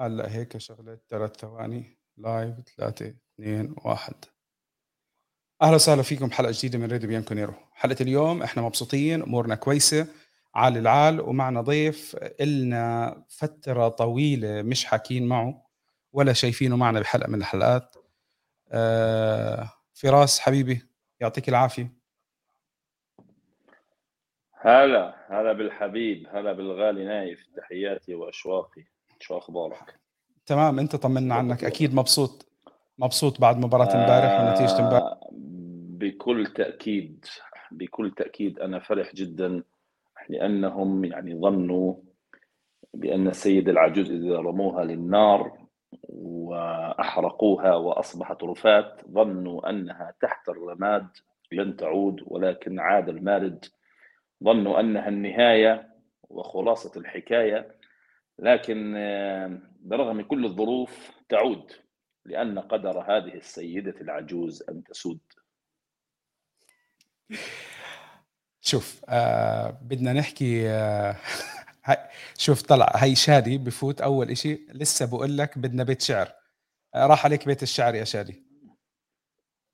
هلأ هيك شغلت 3 ثواني. live 3 2 1 أهلا وسهلا فيكم بحلقة جديدة من راديو بيانكو نيرو. حلقة اليوم إحنا مبسوطين أمورنا كويسة عال العال ومعنا ضيف إلنا فترة طويلة مش حاكين معه ولا شايفينه معنا بحلقة من الحلقات. آه فراس حبيبي يعطيك العافية. هلا هلا بالحبيب هلا بالغالي نايف تحياتي وأشواقي. شو أخبارك؟ تمام أنت طمنا عنك. أكيد مبسوط مبسوط بعد مباراة امبارح ونتيجة امبارح. آه بكل تأكيد بكل تأكيد أنا فرح جدا لأنهم يعني ظنوا بأن السيد العجوز إذا رموها للنار وأحرقوها وأصبحت رفات ظنوا أنها تحت الرماد لن تعود ولكن عاد المارد. ظنوا أنها النهاية وخلاصة الحكاية. لكن برغم كل الظروف تعود لأن قدر هذه السيدة العجوز أن تسود. شوف آه بدنا نحكي آه شوف طلع هي شادي بفوت أول إشي لسه بقول لك بدنا بيت شعر. آه راح عليك بيت الشعر يا شادي.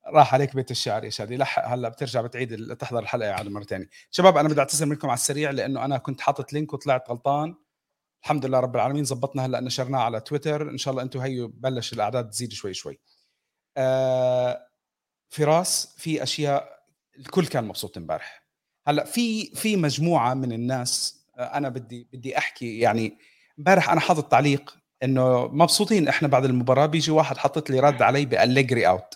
راح عليك بيت الشعر يا شادي. لحق هلأ بترجع بتعيد تحضر الحلقة على مرة ثانية شباب أنا بدي أعتذر منكم على السريع لأنه أنا كنت حاطط link وطلعت غلطان. الحمد لله رب العالمين زبطنا هلأ نشرناه على تويتر. إن شاء الله أنتم هيو بلش الأعداد تزيد شوي شوي. آه فراس في أشياء الكل كان مبسوط إمبارح. هلأ في في مجموعة من الناس آه أنا بدي بدي أحكي يعني إمبارح أنا حاطط تعليق إنه مبسوطين إحنا بعد المباراة. بيجي واحد حاطط لي رد علي بأليجري out.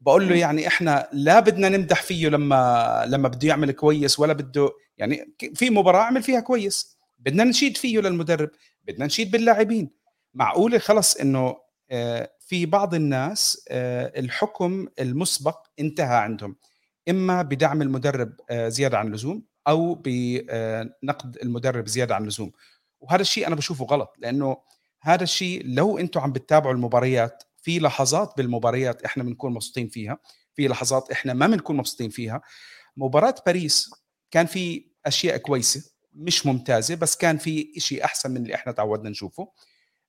بقول له يعني إحنا لا بدنا نمدح فيه لما لما بده يعمل كويس ولا بده يعني في مباراة عمل فيها كويس. بدنا نشيد فيه للمدرب بدنا نشيد باللاعبين. معقولة خلص إنه في بعض الناس الحكم المسبق انتهى عندهم. إما بدعم المدرب زيادة عن اللزوم أو بنقد المدرب زيادة عن اللزوم. وهذا الشيء أنا بشوفه غلط لأنه هذا الشيء لو أنتم عم بتتابعوا المباريات في لحظات بالمباريات إحنا بنكون مبسوطين فيها في لحظات إحنا ما بنكون مبسوطين فيها. مباراة باريس كان في أشياء كويسة. مش ممتازة بس كان في شيء أحسن من اللي إحنا تعودنا نشوفه.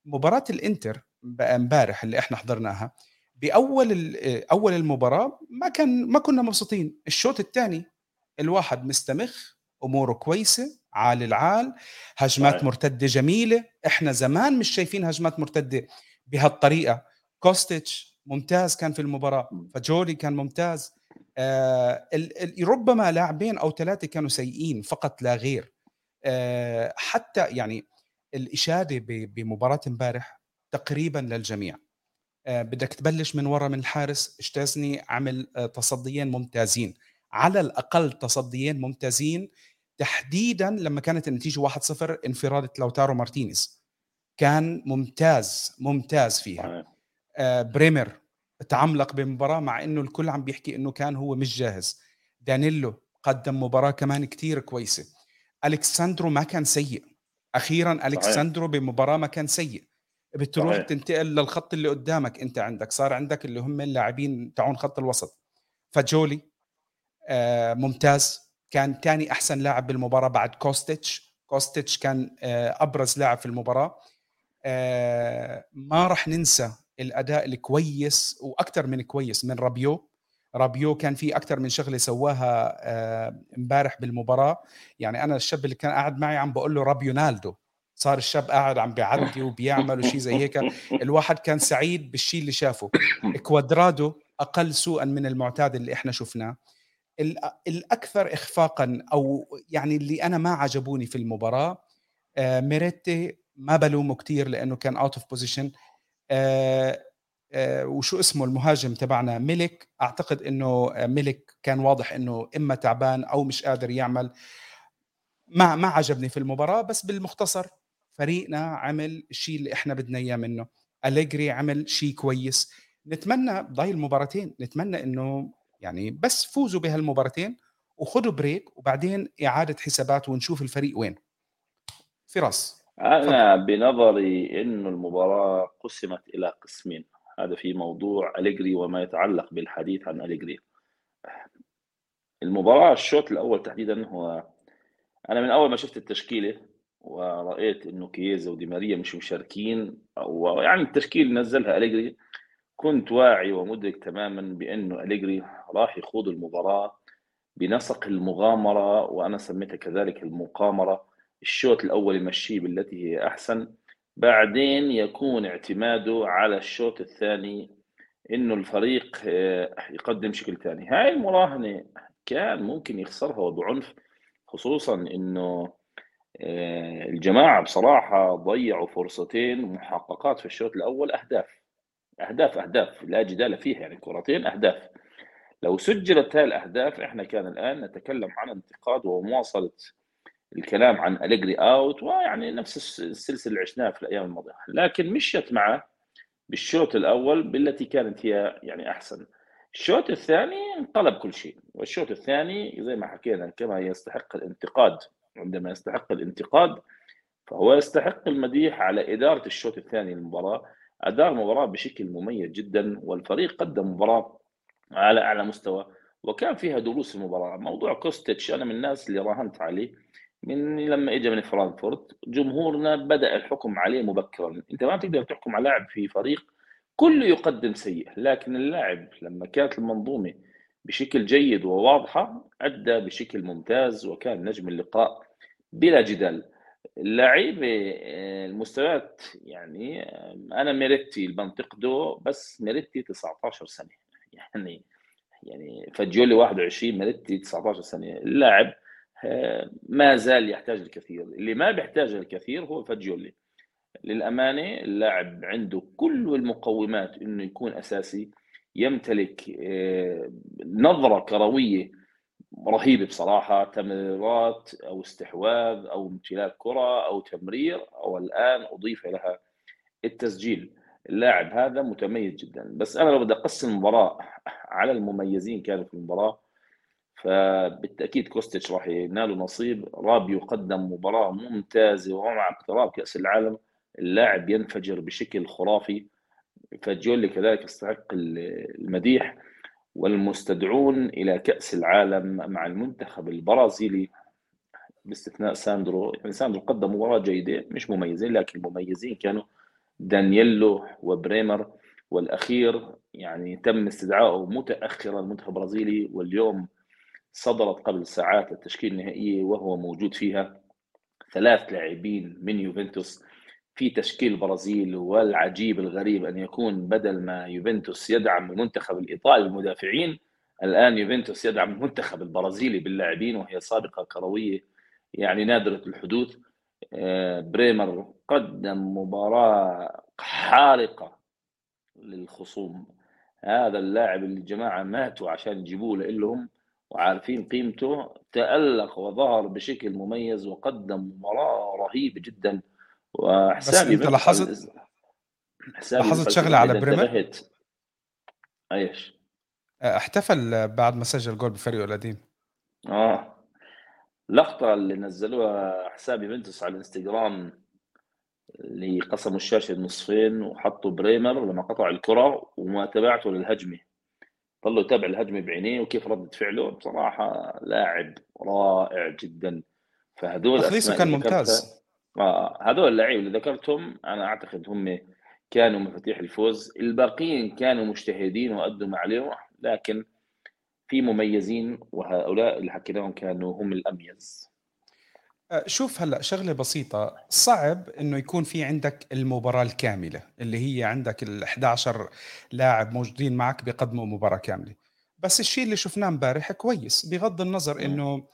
مباراة الإنتر امبارح اللي إحنا حضرناها بأول أول المباراة ما كان ما كنا مبسوطين. الشوط الثاني الواحد مستمخ أموره كويسة عال العال هجمات مرتدة جميلة. إحنا زمان مش شايفين هجمات مرتدة بهالطريقة. كوستيتش ممتاز كان في المباراة فاجيولي كان ممتاز. آه ربما لاعبين أو ثلاثة كانوا سيئين فقط لا غير. حتى يعني الإشادة بمباراة امبارح تقريبا للجميع. آه بدك تبلش من ورا من الحارس تشيزني عمل آه تصديين ممتازين. على الأقل تصديين ممتازين تحديدا لما كانت النتيجة 1-0 انفراد لوتارو مارتينيز. كان ممتاز ممتاز فيها. آه بريمر تعملق بمباراة مع إنه الكل عم بيحكي إنه كان هو مش جاهز. دانيلو قدم مباراة كمان كتير كويسة. الكساندرو ما كان سيء. أخيرا الكساندرو بمباراة ما كان سيء. بتروح صحيح. تنتقل للخط اللي قدامك. أنت عندك صار عندك اللي هم اللاعبين تاعون خط الوسط. فاجيولي آه ممتاز. كان ثاني أحسن لاعب بالمباراة بعد كوستيتش. كوستيتش كان آه أبرز لاعب في المباراة. آه ما راح ننسى الأداء الكويس وأكثر من كويس من رابيو. رابيو كان في أكثر من شغلة سواها امبارح بالمباراة. يعني أنا الشاب اللي كان قاعد معي عم بقول له رابيونالدو صار الشاب قاعد عم بيعدي وبيعمل وشيء زي هيك. الواحد كان سعيد بالشيء اللي شافه. كوادرادو أقل سوءا من المعتاد اللي إحنا شفناه. الأكثر اخفاقا أو يعني اللي أنا ما عجبوني في المباراة ميريتي ما بلومه كثير لأنه كان out of position وشو اسمه المهاجم تبعنا ميليك أعتقد إنه ميليك كان واضح إنه إما تعبان أو مش قادر يعمل. ما ما عجبني في المباراة بس بالمختصر فريقنا عمل الشيء اللي إحنا بدنا إياه منه. أليجري عمل شيء كويس. نتمنى ضايل المباراتين نتمنى إنه يعني بس فوزوا بهالمباراتين وخذوا بريك وبعدين إعادة حسابات ونشوف الفريق وين. فراس أنا بنظري إنه المباراة قسمت إلى قسمين. هذا في موضوع أليجري وما يتعلق بالحديث عن أليجري. المباراة الشوط الأول تحديدا هو أنا من أول ما شفت التشكيلة ورأيت إنه كييزا ودي ماريا مش مشاركين أو يعني التشكيل نزلها أليجري. كنت واعي ومدرك تماما بأنه أليجري راح يخوض المباراة بنسق المغامرة وأنا سميتها كذلك المقامرة. الشوط الأول يمشيه بالتي هي أحسن. بعدين يكون اعتماده على الشوط الثاني إنه الفريق آه، يقدم شكل ثاني. هاي المراهنة كان ممكن يخسرها وبعنف خصوصا إنه آه، الجماعة بصراحة ضيعوا فرصتين محققات في الشوط الأول أهداف. أهداف أهداف. لا جدال فيها يعني كرتين أهداف. لو سجلت هاي الأهداف إحنا كان الآن نتكلم عن انتقاد ومواصلة الكلام عن أليجري اوت ويعني نفس السلسلة اللي عشناها في الأيام الماضية. لكن مشت معه بالشوط الأول بالتي كانت هي يعني أحسن. الشوط الثاني انقلب كل شيء. والشوط الثاني زي ما حكينا كما يستحق الانتقاد عندما يستحق الانتقاد فهو يستحق المديح على إدارة الشوط الثاني للمباراة أدار المباراة بشكل مميز جدا والفريق قدم مباراة على أعلى مستوى وكان فيها دروس المباراة. موضوع كوستيتش أنا من الناس اللي راهنت عليه. من لما اجى من فرانكفورت جمهورنا بدأ الحكم عليه مبكرا. أنت ما تقدر تحكم على لاعب في فريق كله يقدم سيء لكن اللاعب لما كانت المنظومة بشكل جيد وواضحة أدى بشكل ممتاز وكان نجم اللقاء بلا جدال. اللعيبة آه، المستويات يعني آه، أنا ميريتي اللي بنتقده بس ميريتي 19 سنة. يعني يعني فاجيولي 21 ميريتي 19 سنة. اللاعب ما زال يحتاج الكثير. اللي ما بيحتاج الكثير هو فاجيولي. للأمانة اللاعب عنده كل المقومات أنه يكون أساسي يمتلك آه، نظرة كروية رهيبة بصراحة تمريرات أو استحواذ أو امتلاك كرة أو تمرير أو الآن أضيف لها التسجيل. اللاعب هذا متميز جدا. بس أنا لو بدي أقسم المباراة على المميزين كانوا في المباراة فبالتأكيد كوستيتش راح ينال نصيب. رابيو قدم مباراة ممتازة ومع اقتراب كأس العالم. اللاعب ينفجر بشكل خرافي. فاجيولي كذلك يستحق المديح. والمستدعون إلى كأس العالم مع المنتخب البرازيلي باستثناء ساندرو. يعني ساندرو قدم مباراة جيدة مش مميزين لكن مميزين كانوا. دانييلو وبريمر. والأخير يعني تم استدعائه متاخرا المنتخب البرازيلي. واليوم صدرت قبل ساعات التشكيل النهائية وهو موجود فيها ثلاث لاعبين من يوفنتوس في تشكيل البرازيل والعجيب الغريب أن يكون بدل ما يوفنتوس يدعم المنتخب الإيطالي بالمدافعين الآن يوفنتوس يدعم المنتخب البرازيلي باللاعبين وهي سابقة كروية يعني نادرة الحدوث. آه، بريمر قدم مباراة حارقة للخصوم. هذا اللاعب اللي الجماعة ماتوا عشان يجيبوه لهم وعارفين قيمته تألق وظهر بشكل مميز وقدم مباراة رهيبة جدا. وحسابي بس أنت لاحظت لاحظت شغلة على بريمر إيش؟ احتفل بعد ما سجل جول بفريقه القديم. آه. لقطة اللي نزلوها حساب يوفنتس على الإنستغرام اللي قسموا الشاشة نصفين وحطوا بريمر لما قطع الكرة وما تبعته للهجمة. ظل يتابع الهجمه بعينيه وكيف ردة فعله. بصراحة لاعب رائع جدا. فهذول تخليصه كان ممتاز. آه هذول اللعيبة اللي ذكرتهم أنا أعتقد هم كانوا مفاتيح الفوز. الباقيين كانوا مجتهدين وأدوا ما عليهم لكن في مميزين وهؤلاء اللي حكيناهم كانوا هم الأميز. شوف هلا شغلة بسيطة. صعب إنه يكون في عندك المباراة الكاملة اللي هي عندك ال 11 لاعب موجودين معك بيقدموا مباراة كاملة. بس الشيء اللي شفناه امبارح كويس بغض النظر إنه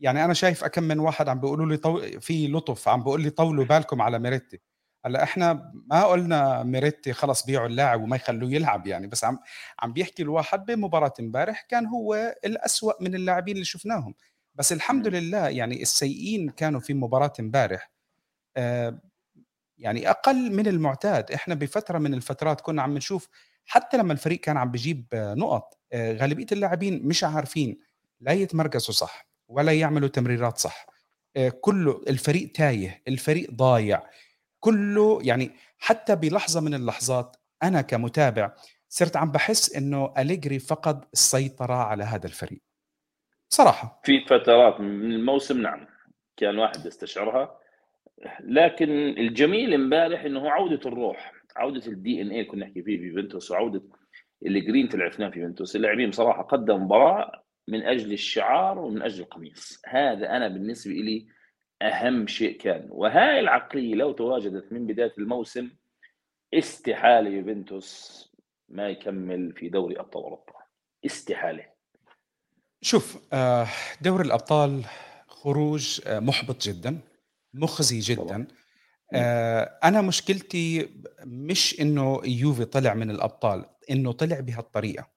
يعني أنا شايف أكم من واحد عم بيقولوا لي طو... في لطف عم بيقول لي طولوا بالكم على ميريتي. هلأ إحنا ما قلنا ميريتي خلص بيعوا اللاعب وما يخلوه يلعب يعني بس عم عم بيحكي الواحد بمباراة امبارح كان هو الأسوأ من اللاعبين اللي شفناهم. بس الحمد لله يعني السيئين كانوا في مباراة امبارح. آه، يعني أقل من المعتاد. إحنا بفترة من الفترات كنا عم نشوف حتى لما الفريق كان عم بيجيب نقط آه، غالبية اللاعبين مش عارفين لا يتمركزوا صح ولا يعملوا تمريرات صح. آه، كله الفريق تايه الفريق ضايع. كله يعني حتى بلحظة من اللحظات أنا كمتابع صرت عم بحس إنه أليجري فقد السيطرة على هذا الفريق. صراحة. في فترات من الموسم نعم كان واحد يستشعرها. لكن الجميل امبارح إنه عودة الروح عودة الدي ان اي كنا نحكي فيه في يوفنتوس وعودة الجرين اللي عرفناه في يوفنتوس. اللاعبين بصراحة قدم مباراة من أجل الشعار ومن أجل القميص. هذا أنا بالنسبة لي أهم شيء كان. وهاي العقلية لو تواجدت من بداية الموسم استحالة يوفنتوس ما يكمل في دوري أبطال أوروبا. استحالة. شوف آه، دوري الأبطال خروج آه، محبط جدا مخزي جدا. آه، أنا مشكلتي مش إنه يوفي طلع من الأبطال إنه طلع بهالطريقة.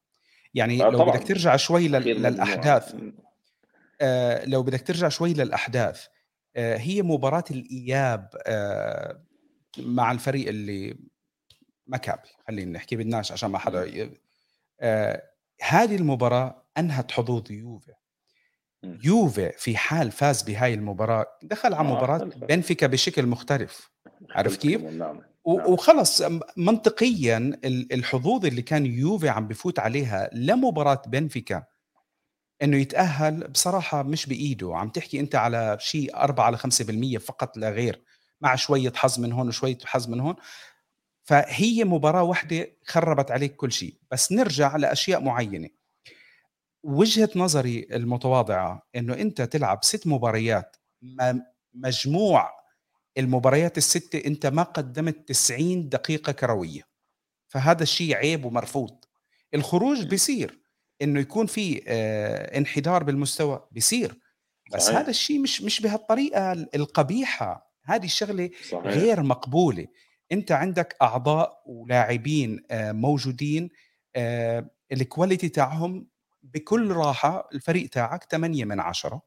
يعني لو بدك ترجع شوي للأحداث لو بدك ترجع شوي للأحداث هي مباراة الإياب مع الفريق اللي مكابي خلينا نحكي بدناش عشان ما حدا هذه المباراة أنهت حظوظ يوفي. يوفي في حال فاز بهاي المباراة دخل على آه، مباراة بنفيكا بشكل مختلف. عارف كيف؟ نعم. نعم. وخلص منطقيا الحظوظ اللي كان يوفي عم بفوت عليها لمباراة بنفيكا إنه يتأهل بصراحة مش بإيده. عم تحكي أنت على شيء 4 على 5% فقط لا غير مع شوية حظ من هون وشوية حظ من هون. فهي مباراة واحدة خربت عليك كل شيء. بس نرجع لأشياء معينة. وجهة نظري المتواضعة إنه أنت تلعب ست مباريات مجموع المباريات الستة أنت ما قدمت 90 دقيقة كروية. فهذا الشيء عيب ومرفوض. الخروج بيصير. إنه يكون في آه انحدار بالمستوى بيصير. بس صحيح. هذا الشيء مش مش بهالطريقة القبيحة. هذه الشغلة صحيح. غير مقبولة. أنت عندك أعضاء ولاعبين آه موجودين آه الكواليتي تاعهم بكل راحة الفريق تاعك 8 من 10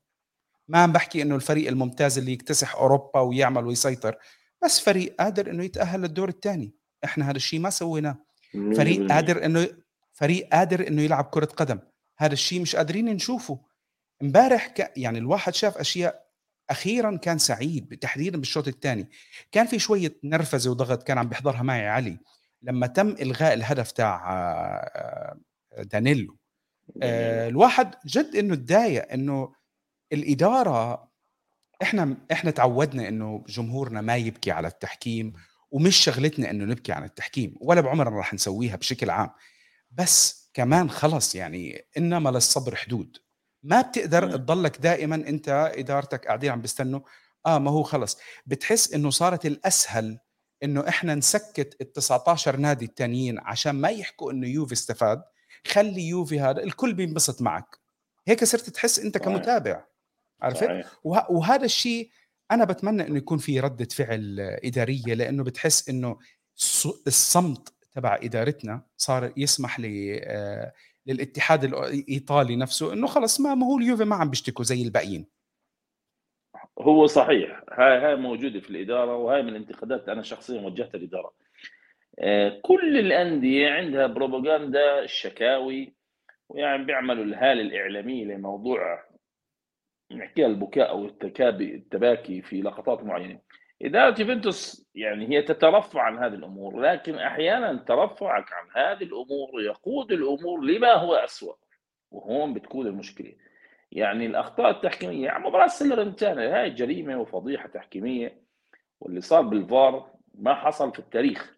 ما عم بحكي إنه الفريق الممتاز اللي يكتسح أوروبا ويعمل ويسيطر بس فريق قادر إنه يتأهل للدور الثاني إحنا هذا الشيء ما سويناه. فريق قادر إنه فريق قادر إنه يلعب كرة قدم. هذا الشيء مش قادرين نشوفه. إمبارح ك... يعني الواحد شاف أشياء أخيرا كان سعيد تحديدا بالشوط الثاني. كان في شوية نرفزة وضغط كان عم بيحضرها معي علي لما تم إلغاء الهدف تاع آه، آه، دانيلو. آه الواحد جد إنه تضايق إنه الإدارة إحنا إحنا تعودنا إنه جمهورنا ما يبكي على التحكيم ومش شغلتنا إنه نبكي عن التحكيم ولا بعمرنا راح نسويها بشكل عام. بس كمان خلص يعني إنما للصبر حدود. ما بتقدر تضلك دائما أنت إدارتك قاعدين عم بيستنوا. آه ما هو خلص. بتحس إنه صارت الأسهل إنه إحنا نسكت ال 19 نادي التانيين عشان ما يحكوا إنه يوفي استفاد. خلي يوفي هذا الكل بينبسط معك. هيك صرت تحس أنت كمتابع. عرفت؟ وه... وهذا الشيء أنا بتمنى إنه يكون في ردة فعل إدارية لأنه بتحس إنه الصمت تبع إدارتنا صار يسمح ل آه، للاتحاد الإيطالي نفسه إنه خلص ما هو اليوفي ما عم بيشتكوا زي الباقيين. هو صحيح. هاي هاي موجودة في الإدارة وهاي من الانتقادات أنا شخصيا وجهتها الإدارة. آه، كل الأندية عندها بروباغندا شكاوي ويعني بيعملوا الهالة الإعلامية لموضوع نحكيها البكاء أو التكابي التباكي في لقطات معينة. اداره يوفنتوس يعني هي تترفع عن هذه الأمور لكن أحيانا ترفعك عن هذه الأمور يقود الأمور لما هو اسوء وهون بتكون المشكلة. يعني الأخطاء التحكيمية يعني مباراة سلرنتانا هاي جريمة وفضيحة تحكيمية واللي صار بالفار ما حصل في التاريخ.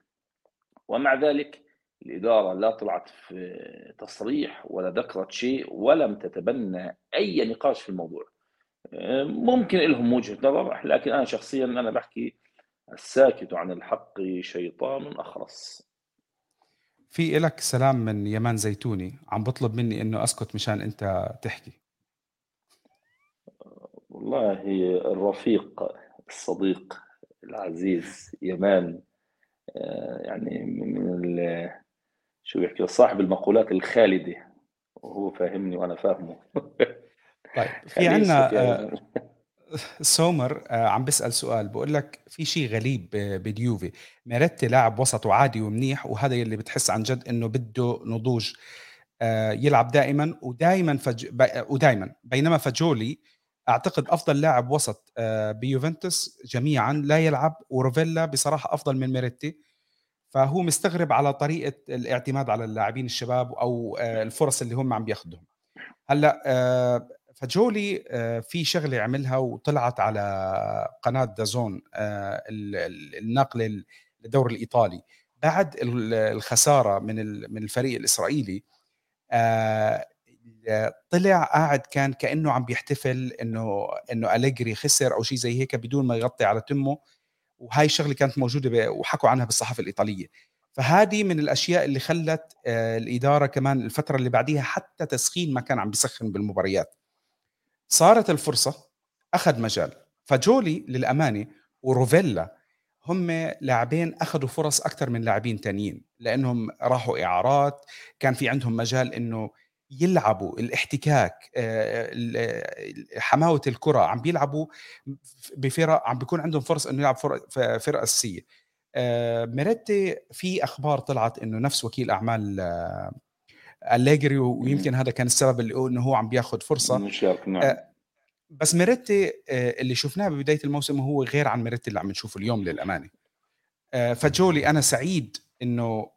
ومع ذلك الإدارة لا طلعت في تصريح ولا ذكرت شيء ولم تتبنى أي نقاش في الموضوع. ممكن لهم وجهة نظر لكن أنا شخصيا أنا بحكي الساكت عن الحق شيطان أخرس. في إلك سلام من يمان زيتوني عم بطلب مني إنه أسكت مشان أنت تحكي. والله الرفيق الصديق العزيز يمان آه، يعني من شو بيحكي صاحب المقولات الخالدة وهو فاهمني وأنا فاهمه. طيب في عندنا آه، سومر آه، عم بيسأل سؤال بقول لك في شيء غريب بديوفي ميريتي لاعب وسط وعادي ومنيح وهذا يلي بتحس عن جد إنه بده نضوج يلعب دائما ودائما فج... ودائما. بينما فجولي أعتقد أفضل لاعب وسط آه، بيوفنتوس جميعا لا يلعب وروفيلا بصراحة أفضل من ميريتي. فهو مستغرب على طريقة الاعتماد على اللاعبين الشباب أو آه، الفرص اللي هم عم بياخذهم هلأ آه، فجولي آه، في شغلة عملها وطلعت على قناة دازون النقل للدوري الإيطالي. بعد الخسارة من من الفريق الإسرائيلي طلع قاعد كان كأنه عم بيحتفل إنه إنه أليجري خسر أو شيء زي هيك بدون ما يغطي على تمه. وهاي الشغلة كانت موجودة وحكوا عنها بالصحافة الإيطالية. فهذه من الأشياء اللي خلت آه، الإدارة كمان الفترة اللي بعديها حتى تسخين ما كان عم بيسخن بالمباريات. صارت الفرصة أخذ مجال. فجولي للامانه وروفيلا هم لاعبين أخذوا فرص أكثر من لاعبين تانيين لأنهم راحوا إعارات كان في عندهم مجال إنه يلعبوا الاحتكاك حماوة الكرة عم بيلعبوا بفرق عم بيكون عندهم فرص إنه يلعب فرقه اساسيه ميريتي في أخبار طلعت إنه نفس وكيل أعمال أليجري ويمكن هذا كان السبب اللي إنه هو عم بياخذ فرصة. نعم. بس ميريتي اللي شفناه ببداية الموسم هو غير عن ميريتي اللي عم نشوفه اليوم للأمانة. فاجيولي أنا سعيد إنه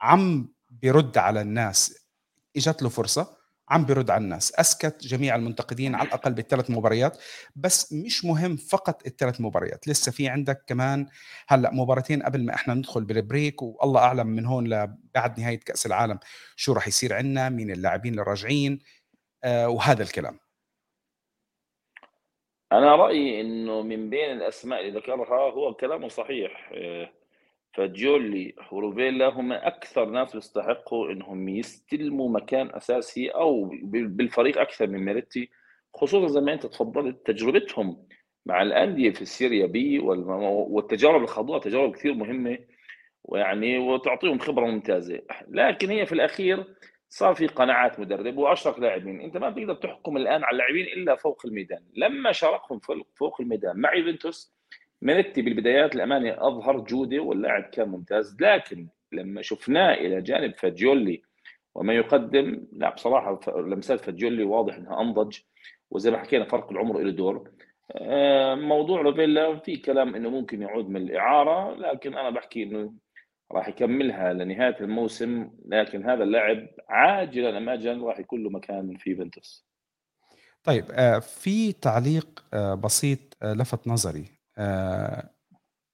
عم بيرد على الناس إجت له فرصة. عم بيرد على الناس. أسكت جميع المنتقدين على الأقل بالثلاث مباريات بس مش مهم فقط الثلاث مباريات. لسه في عندك كمان هلأ مباراتين قبل ما إحنا ندخل بال break والله أعلم من هون لبعد نهاية كأس العالم شو راح يصير عندنا مين اللاعبين الراجعين آه وهذا الكلام. أنا رأيي إنه من بين الأسماء اللي ذكرها هو كلامه صحيح. آه فاجيولي وروفيلا هم أكثر ناس يستحقوا إنهم يستلموا مكان أساسي أو بالفريق أكثر من ميريتي خصوصا زي ما أنت تفضلت تجربتهم مع الأندية في ال Serie B والتجارب اللي خضوها تجارب كثير مهمة ويعني وتعطيهم خبرة ممتازة. لكن هي في الأخير صار في قناعات مدرب وأشرك لاعبين. أنت ما بتقدر تحكم الآن على اللاعبين إلا فوق الميدان. لما شاركهم فوق الميدان مع يوفنتوس مينيتي بالبدايات الامانه أظهر جوده واللاعب كان ممتاز لكن لما شفناه إلى جانب فاجيولي وما يقدم لا بصراحة لمسات فاجيولي واضح إنها أنضج وزي ما حكينا فرق العمر له دور. آه، موضوع روفيلا في كلام إنه ممكن يعود من الإعارة لكن أنا بحكي إنه راح يكملها لنهاية الموسم لكن هذا اللاعب عاجلا أم اجلا راح يكون له مكان في يوفنتوس. طيب آه، في تعليق آه، بسيط لفت نظري.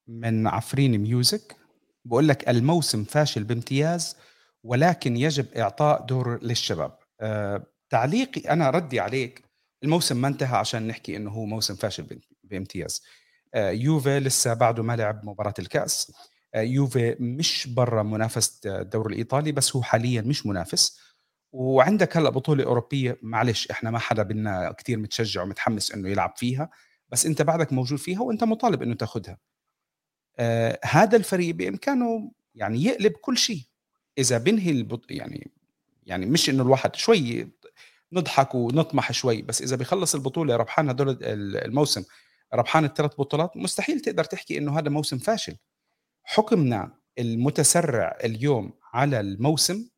من عفرين ميوزك. بقول لك الموسم فاشل بامتياز ولكن يجب إعطاء دور للشباب. آه، تعليقي أنا ردي عليك الموسم ما انتهى عشان نحكي إنه هو موسم فاشل بامتياز. آه، يوفي لسه بعده ما لعب مباراة الكأس. يوفي مش برا منافسه الدوري الإيطالي بس هو حاليا مش منافس. وعندك هلأ بطولة أوروبية معلش إحنا ما حدا بينا كثير متشجع ومتحمس إنه يلعب فيها. بس انت بعدك موجود فيها وانت مطالب انه تاخذها آه هذا الفريق بإمكانه يعني يقلب كل شيء. إذا بنهي البط... يعني يعني مش إنه الواحد شوي نضحك ونطمح شوي بس إذا بيخلص البطولة ربحان هدول الموسم ربحان الثلاث بطولات مستحيل تقدر تحكي إنه هذا موسم فاشل. حكمنا المتسرع اليوم على الموسم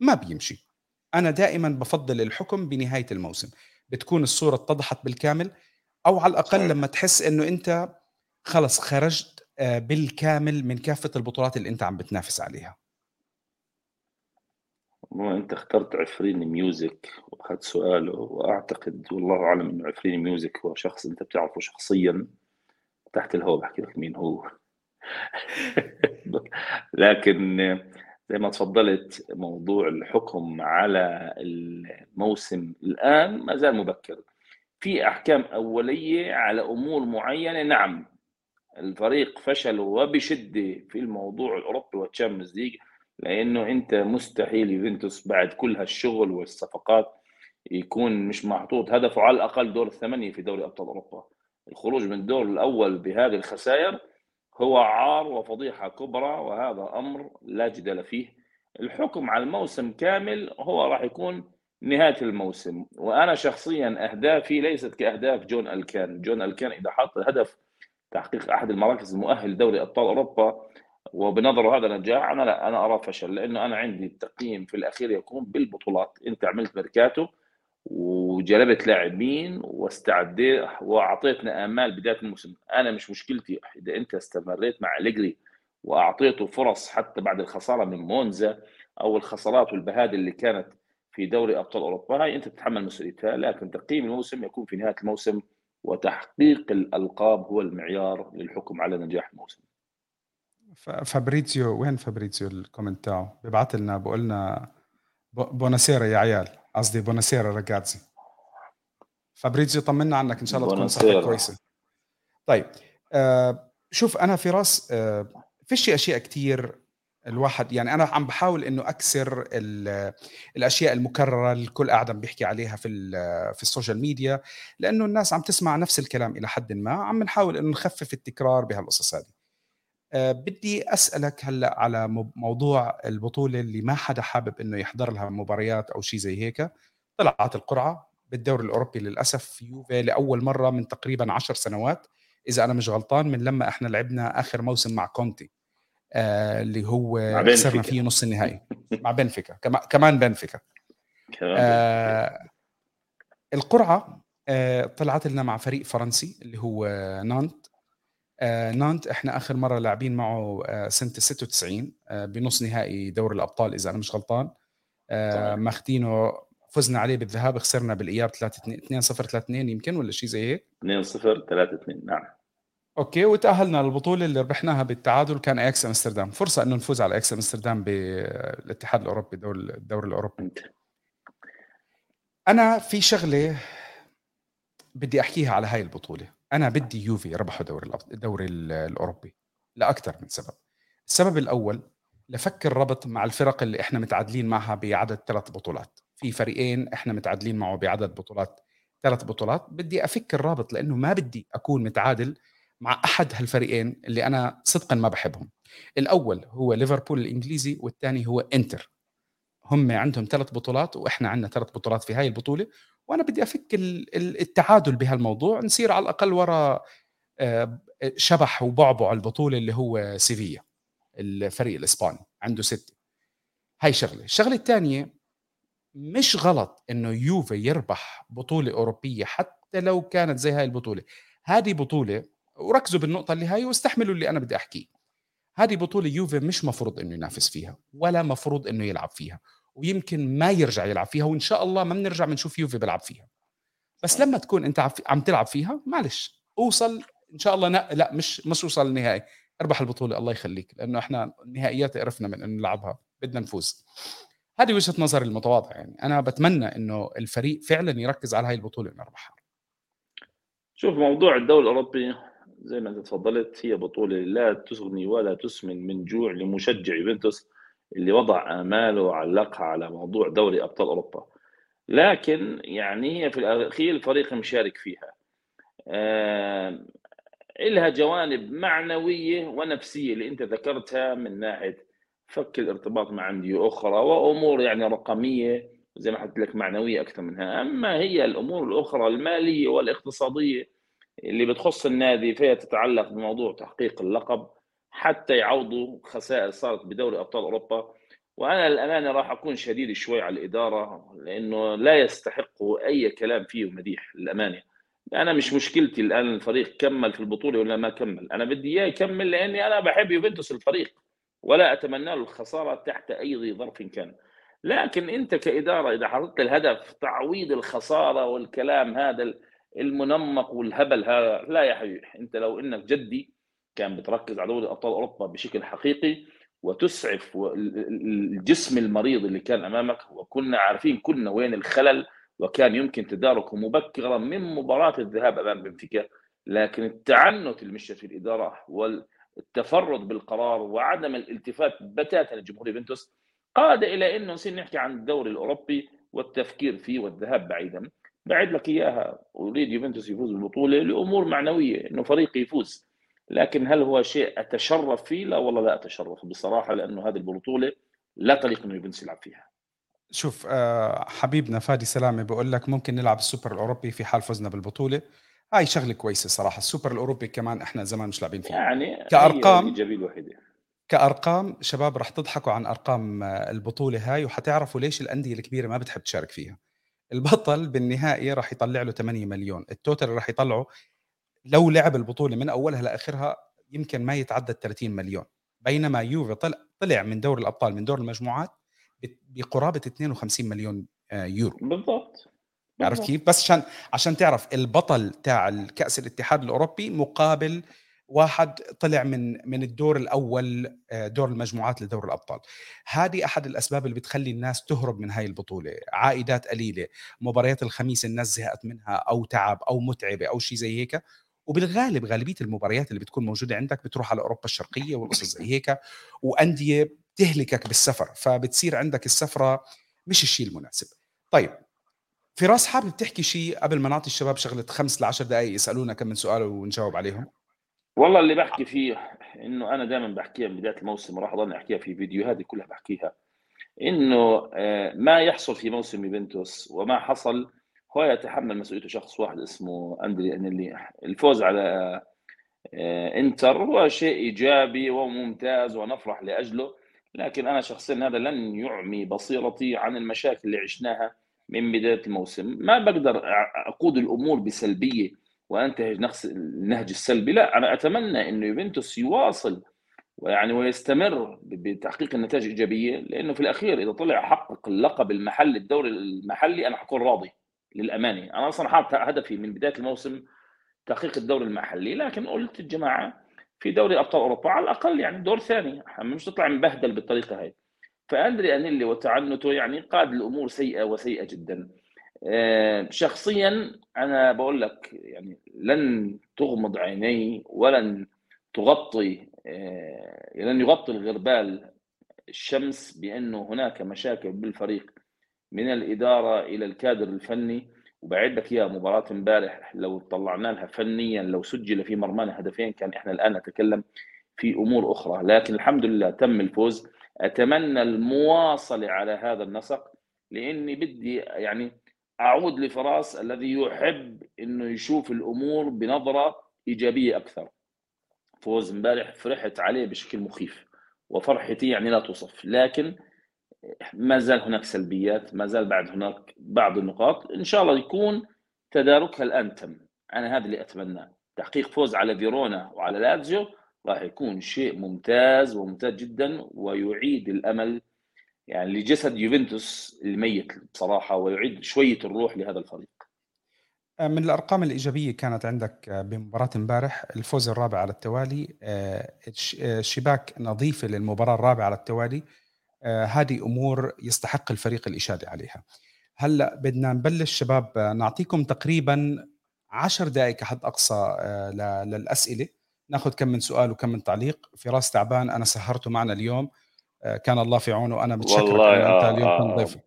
ما بيمشي. أنا دائما بفضل الحكم بنهاية الموسم. بتكون الصورة اتضحت بالكامل. أو على الأقل. لما تحس إنه أنت خلص خرجت آه، بالكامل من كافة البطولات اللي أنت عم بتنافس عليها. أنت اخترت عفرين ميوزك وأخذت سؤاله وأعتقد والله أعلم إنه عفرين ميوزك هو شخص أنت بتعرفه شخصيا. تحت الهواء بحكي لك مين هو. لكن زي ما تفضلت موضوع الحكم على الموسم الآن ما زال مبكر. في أحكام أولية على أمور معينة. نعم الفريق فشل وبشدة في الموضوع الأوروبي وال Champions League لأنه أنت مستحيل يوفنتوس بعد كل هالشغل والصفقات يكون مش محطوط هدفه على الأقل دور الثمانية في دوري أبطال أوروبا. الخروج من الدور الأول بهذه الخسائر هو عار وفضيحة كبرى وهذا أمر لا جدال فيه. الحكم على الموسم كامل هو راح يكون نهاية الموسم. وأنا شخصيا أهدافي ليست كأهداف جون إلكان جون إلكان إذا حط هدف تحقيق أحد المراكز المؤهل لدوري أبطال أوروبا وبنظره هذا نجاح أنا لا أنا أرى فشل لأنه أنا عندي التقييم في الأخير يكون بالبطولات. أنت عملت ميركاتو وجلبت لاعبين واستعديت وأعطيتنا آمال بداية الموسم. أنا مش مشكلتي. إذا أنت استمريت مع أليجري وأعطيته فرص حتى بعد الخسارة من مونزا أو الخسارات والبهادل اللي كانت في دوري أبطال أوروبا هاي أنت تتحمل مسؤوليتها لكن تقييم الموسم يكون في نهاية الموسم وتحقيق الألقاب هو المعيار للحكم على نجاح الموسم. فابريتيو وين فابريتيو ال comment تاعه؟ بيبعث لنا بقول لنا buonasera يا عيال قصدي buonasera ragazzi فابريتيو طمنا عنك إن شاء الله تكون صحتك كويسة. طيب آه شوف أنا في رأس آه فيش أشياء كتير الواحد يعني أنا عم بحاول إنه أكسر الأشياء المكررة اللي الكل قاعد عم بيحكي عليها في في ال social media لأنه الناس عم تسمع نفس الكلام إلى حد ما عم نحاول إنه نخفف التكرار بهالقصص هذه. أه بدي أسألك هلأ على موضوع البطولة اللي ما حدا حابب إنه يحضر لها مباريات أو شيء زي هيك. طلعت القرعة بالدوري الأوروبي للأسف يوفي لأول مرة من تقريبا عشر سنوات إذا أنا مش غلطان من لما إحنا لعبنا آخر موسم مع كونتي. اللي هو خسرنا فيه نص النهائي. مع بنفيكا. كمان بنفيكا. آه القرعة آه طلعت لنا مع فريق فرنسي اللي هو نانت. آه نانت إحنا آخر مرة لاعبين معه آه سنة 96 آه بنص نهائي دوري الأبطال إذا أنا مش غلطان. آه ماخذينه فزنا عليه بالذهاب خسرنا بالإياب 3 2 2 0 3 2 يمكن ولا شيء زي هيك؟ 2 0 3 2 نعم. أوكي وتأهلنا للبطولة اللي ربحناها بالتعادل كان أياكس أمستردام. فرصة إنه نفوز على أياكس أمستردام بالاتحاد الأوروبي دور الدوري الأوروبي. أنا في شغلة بدي أحكيها على هاي البطولة. أنا بدي يوفي يربحوا دوري الدوري الأوروبي لأكثر من سبب. السبب الأول لفك الربط مع الفرق اللي إحنا متعادلين معها بعدد ثلاث بطولات. في فريقين إحنا متعادلين معه بعدد بطولات ثلاث بطولات. بدي أفك الرابط لأنه ما بدي أكون متعادل مع أحد هالفريقين اللي أنا صدقا ما بحبهم. الأول هو ليفربول الإنجليزي والثاني هو إنتر. هم عندهم ثلاث بطولات وإحنا عندنا ثلاث بطولات في هاي البطولة وأنا بدي أفك التعادل بهالموضوع نصير على الأقل ورا آه، شبح وبعبع البطولة اللي هو سيفيا الفريق الإسباني عنده ستة. هاي شغلة. الشغلة الثانية مش غلط إنه يوفي يربح بطولة أوروبية حتى لو كانت زي هاي البطولة. هذه بطولة وركزوا بالنقطة اللي هاي واستحملوا اللي أنا بدي أحكيه. هذه بطولة يوفي مش مفروض إنه ينافس فيها ولا مفروض إنه يلعب فيها ويمكن ما يرجع يلعب فيها وإن شاء الله ما بنرجع بنشوف يوفي بيلعب فيها. بس لما تكون أنت عم تلعب فيها معلش أوصل إن شاء الله لا مش مش أوصل للنهائي اربح البطولة الله يخليك لأنه إحنا النهائيات عرفنا من إنه نلعبها بدنا نفوز. هذه وجهة نظري المتواضعة يعني. أنا بتمنى إنه الفريق فعلا يركز على هاي البطولة إنه يربحها. شوف موضوع الدوري الأوروبي زي ما انت تفضلت هي بطولة لا تغني ولا تسمن من جوع لمشجع يوفنتوس اللي وضع آماله وعلقها على موضوع دوري أبطال أوروبا. لكن يعني هي في الأخير الفريق مشارك فيها. آه لها جوانب معنوية ونفسية اللي أنت ذكرتها من ناحية فك الارتباط مع أندية أخرى وأمور يعني رقمية زي ما حكيت لك معنوية أكثر منها. أما هي الأمور الأخرى المالية والاقتصادية اللي بتخص النادي فيها تتعلق بموضوع تحقيق اللقب حتى يعوضوا خسائر صارت بدوري أبطال أوروبا. وأنا للامانه راح أكون شديد شوي على الإدارة لأنه لا يستحقوا أي كلام فيه مديح للأمانة. أنا مش مشكلتي الآن الفريق كمل في البطولة ولا ما كمل. أنا بدي إياه يكمل لأني أنا بحب يوفنتوس الفريق ولا أتمنى له الخسارة تحت أي ظرف كان. لكن أنت كإدارة إذا حطيت الهدف تعويض الخسارة والكلام هذا المنمق والهبل هذا لا يا حبيبي. انت لو انك جدي كان بتركز على دوري أبطال أوروبا بشكل حقيقي وتسعف الجسم المريض اللي كان أمامك وكنا عارفين كنا وين الخلل وكان يمكن تداركه مبكرا من مباراة الذهاب أمام بنفيكا. لكن التعنت المشي في الإدارة والتفرد بالقرار وعدم الالتفات بتاتا لجمهور يوفنتوس قاد إلى إنه نصير نحكي عن الدوري الأوروبي والتفكير فيه والذهاب بعيدا. بعد لك إياها. أريد يوفنتوس يفوز بالبطولة لأمور معنوية إنه فريقي يفوز. لكن هل هو شيء أتشرف فيه؟ لا والله لا أتشرف بصراحة لأنه هذه البطولة لا تليق إنه يوفنتوس يلعب فيها. شوف آه، حبيبنا فادي سلامة بقول لك ممكن نلعب السوبر الأوروبي في حال فزنا بالبطولة. هاي شغلة كويسة صراحة. السوبر الأوروبي كمان إحنا زمان مش لاعبين فيه يعني كارقام الايجابيه الوحيدة. كأرقام شباب رح تضحكوا عن أرقام البطولة هاي وحتعرفوا ليش الأندية الكبيرة ما بتحب تشارك فيها. البطل بالنهائي راح يطلع له 8 مليون ال total راح يطلعه لو لعب البطولة من أولها لآخرها يمكن ما يتعدى 30 مليون بينما يوفي طلع طلع من دور الأبطال من دور المجموعات بقرابة 52 مليون يورو بالضبط عرفت. كيف؟ بس عشان عشان تعرف البطل تاع الكأس الاتحاد الأوروبي مقابل واحد طلع من من الدور الأول آه، دور المجموعات لدور الأبطال. هذه أحد الأسباب اللي بتخلي الناس تهرب من هاي البطولة. عائدات قليلة مباريات الخميس الناس زهقت منها أو تعب أو متعبة أو شيء زي هيك. وبالغالب غالبية المباريات اللي بتكون موجودة عندك بتروح على أوروبا الشرقية والقصص زي هيك وأندية بتهلكك بالسفر. فبتصير عندك السفرة مش الشيء المناسب. طيب فراس حابب تحكي شيء قبل ما نعطي الشباب شغلة خمس لعشر دقائق يسألونا كم من سؤال ونجاوب عليهم؟ والله اللي بحكي فيه إنه أنا دائما بحكيها من بداية الموسم وراح اضل أحكيها في فيديوهاتي كلها بحكيها. إنه آه، ما يحصل في موسم يوفنتوس وما حصل هو يتحمل مسؤوليته شخص واحد اسمه أندري أنيلي. الفوز على آه، إنتر هو شيء إيجابي وممتاز ونفرح لأجله لكن أنا شخصيا هذا لن يعمي بصيرتي عن المشاكل اللي عشناها من بداية الموسم. ما بقدر أقود الأمور بسلبية. وأنتهج نفس النهج السلبي. لا أنا أتمنى انه يوفنتوس يواصل ويعني ويستمر بتحقيق النتائج الإيجابية لأنه في الأخير إذا طلع حقق اللقب المحلي الدوري المحلي أنا حكون راضي للامانه أنا أصلا حاط هدفي من بداية الموسم تحقيق الدوري المحلي لكن قلت الجماعه في دوري أبطال أوروبا على الأقل يعني دور ثاني. مش تطلع مبهدل بالطريقة هاي. فاندري أنيلي وتعنته يعني قاد الأمور سيئة وسيئة جدا. شخصيا أنا بقول لك يعني لن تغمض عيني ولن تغطي آه، لن يغطي الغربال الشمس بأنه هناك مشاكل بالفريق من الإدارة إلى الكادر الفني. وبعد لك إياها مباراة امبارح لو طلعنا لها فنيا لو سجل في مرمانا هدفين كان إحنا الآن نتكلم في أمور أخرى. لكن الحمد لله تم الفوز. أتمنى المواصلة على هذا النسق لأني بدي يعني أعود لفراس الذي يحب إنه يشوف الأمور بنظرة إيجابية أكثر. فوز امبارح فرحت عليه بشكل مخيف وفرحتي يعني لا توصف. لكن ما زال هناك سلبيات ما زال بعد هناك بعض النقاط. إن شاء الله يكون تداركها الآن تم. أنا هذا اللي اتمناه تحقيق فوز على فيرونا وعلى لاتزيو راح يكون شيء ممتاز وممتاز جدا ويعيد الأمل يعني لجسد يوفنتوس الميت بصراحة ويعيد شوية الروح لهذا الفريق. آه، من الأرقام الإيجابية كانت عندك آه، بمباراة امبارح الفوز الرابع على التوالي آه، شباك نظيفه للمباراة الرابعة على التوالي هذه أمور يستحق الفريق الإشادة عليها. هلأ بدنا نبلش شباب نعطيكم تقريبا عشر دقائق كحد أقصى للأسئلة. نأخذ كم من سؤال وكم من تعليق. فراس تعبان أنا سهرته معنا اليوم. كان الله في عونه وأنا بتشكرك والله انت آه اليوم كنت ضيف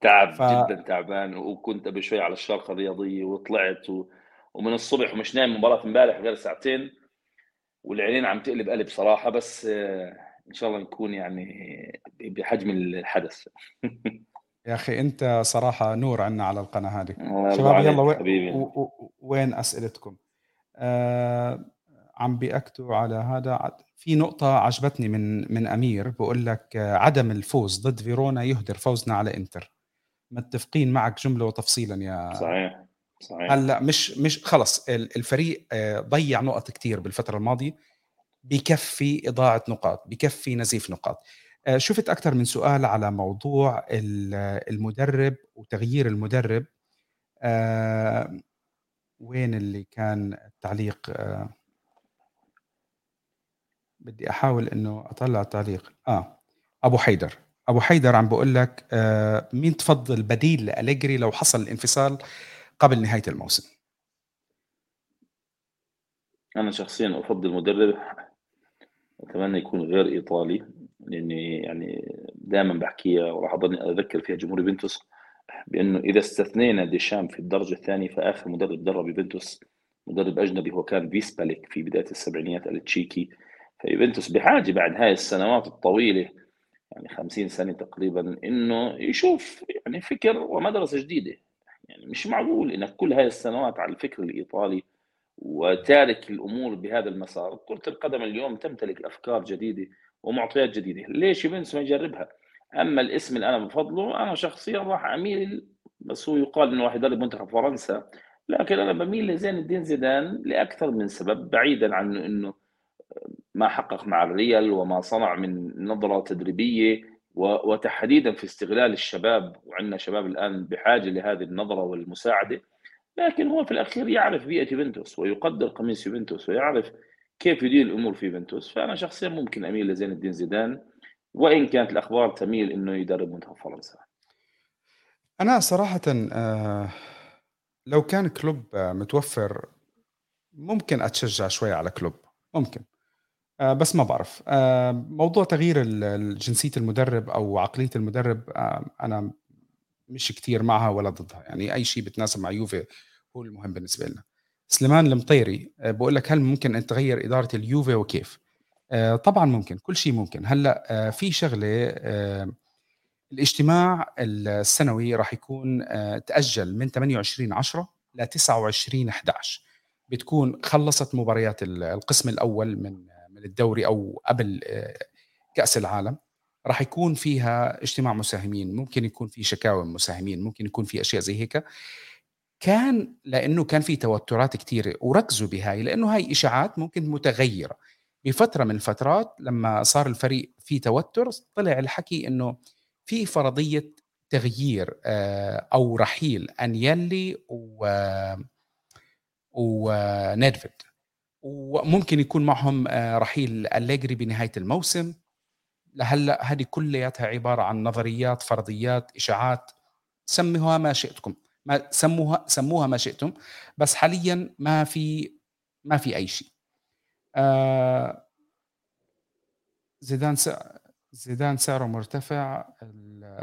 تعب ف... جدا تعبان وكنت قبل شوي على الشارقه الرياضيه وطلعت و... ومن الصبح ومش نايم مباراة امبارح غير ساعتين والعينين عم تقلب قلب صراحة بس آه، إن شاء الله نكون يعني بحجم الحدث. يا أخي أنت صراحة نور عنا على القناة هذه. شباب يلا و... و... وين أسئلتكم؟ آه عم بيأكدوا على هذا. في نقطة عجبتني من من أمير بقول لك عدم الفوز ضد فيرونا يهدر فوزنا على إنتر. متفقين معك جملة وتفصيلا يا صحيح صحيح. هلأ مش مش خلص الفريق آه، ضيع نقط كثير بالفترة الماضية بكفي إضاعة نقاط بكفي نزيف نقاط. آه، شفت أكثر من سؤال على موضوع المدرب وتغيير المدرب. آه، وين اللي كان التعليق؟ بدي أحاول إنه أطلع التعليق. آه أبو حيدر. أبو حيدر عم بقول لك آه مين تفضل بديل لأليجري لو حصل الانفصال قبل نهاية الموسم؟ أنا شخصيا أفضل مدرب. أتمنى يكون غير إيطالي لأني يعني دائما بحكيها وراح أضلني أذكر فيها جمهور يوفنتوس بأنه إذا استثنينا ديشام في الدرجة الثانية فآخر مدرب درب يوفنتوس مدرب أجنبي هو كان فيسباليك في بداية السبعينيات التشيكي فيوفنتوس بحاجة بعد هاي السنوات الطويلة يعني 50 سنة تقريبا إنه يشوف يعني فكر ومدرسة جديدة. يعني مش معقول إنك كل هاي السنوات على الفكر الإيطالي وتارك الأمور بهذا المسار. كرة القدم اليوم تمتلك أفكار جديدة ومعطيات جديدة. ليش يوفنتوس ما يجربها؟ أما الاسم اللي أنا بفضله أنا شخصيا راح أميل بس هو يقال إنه راح يدرب منتخب فرنسا لكن أنا بميل لزين الدين زيدان لأكثر من سبب بعيدا عن إنه ما حقق مع الريال وما صنع من نظرة تدريبية وتحديدا في استغلال الشباب وعندنا شباب الآن بحاجة لهذه النظرة والمساعدة. لكن هو في الأخير يعرف بيئة يوفنتوس ويقدر قميص يوفنتوس ويعرف كيف يدير الأمور في يوفنتوس. فأنا شخصيا ممكن أميل لزين الدين زيدان وإن كانت الأخبار تميل إنه يدرب منتخب فرنسا. أنا صراحة آه، لو كان كلوب متوفر ممكن أتشجع شوي على كلوب. ممكن. آه، بس ما بعرف. آه، موضوع تغيير جنسية المدرب أو عقلية المدرب أنا مش كتير معها ولا ضدها. يعني أي شيء بتناسب مع يوفي هو المهم بالنسبة لنا. سليمان المطيري آه، بقول لك هل ممكن أن تغير إدارة اليوفي وكيف؟ آه، طبعا ممكن كل شيء ممكن. هلأ آه، في شغلة الاجتماع السنوي راح يكون تأجل من 28 10 ل 29 11 بتكون خلصت مباريات القسم الأول من الدوري أو قبل كأس العالم راح يكون فيها اجتماع مساهمين ممكن يكون في شكاوى مساهمين ممكن يكون في أشياء زي هيك. كان لأنه كان في توترات كثيره وركزوا بهاي لأنه هاي إشاعات ممكن متغيرة. بفترة من الفترات لما صار الفريق في توتر طلع الحكي إنه في فرضية تغيير آه، أو رحيل أنيلي و ونيدفيد وممكن يكون معهم آه، رحيل أليجري بنهاية الموسم. لهلا هذه كلياتها عبارة عن نظريات فرضيات إشاعات. سموها ما شئتكم. ما سموها سموها ما شئتم بس حاليا ما في ما في أي شيء. آه زيدان زيدان سعره مرتفع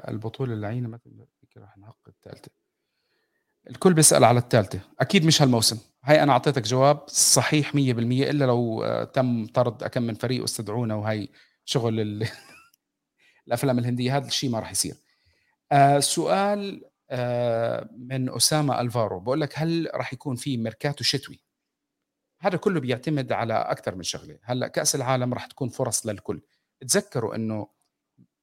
البطولة اللعينة مثلا راح نحقق الثالثه الكل بيسأل على الثالثة. أكيد مش هالموسم. هاي أنا أعطيتك جواب صحيح 100% إلا لو آه، تم طرد أكم من فريق وأستدعونا وهي شغل الأفلام الهندية هذا الشيء ما راح يصير. آه سؤال آه من أسامة ألفارو. بقول لك هل راح يكون في ميركاتو شتوي؟ هذا كله بيعتمد على أكثر من شغلة. هلأ كأس العالم راح تكون فرص للكل. تذكروا إنه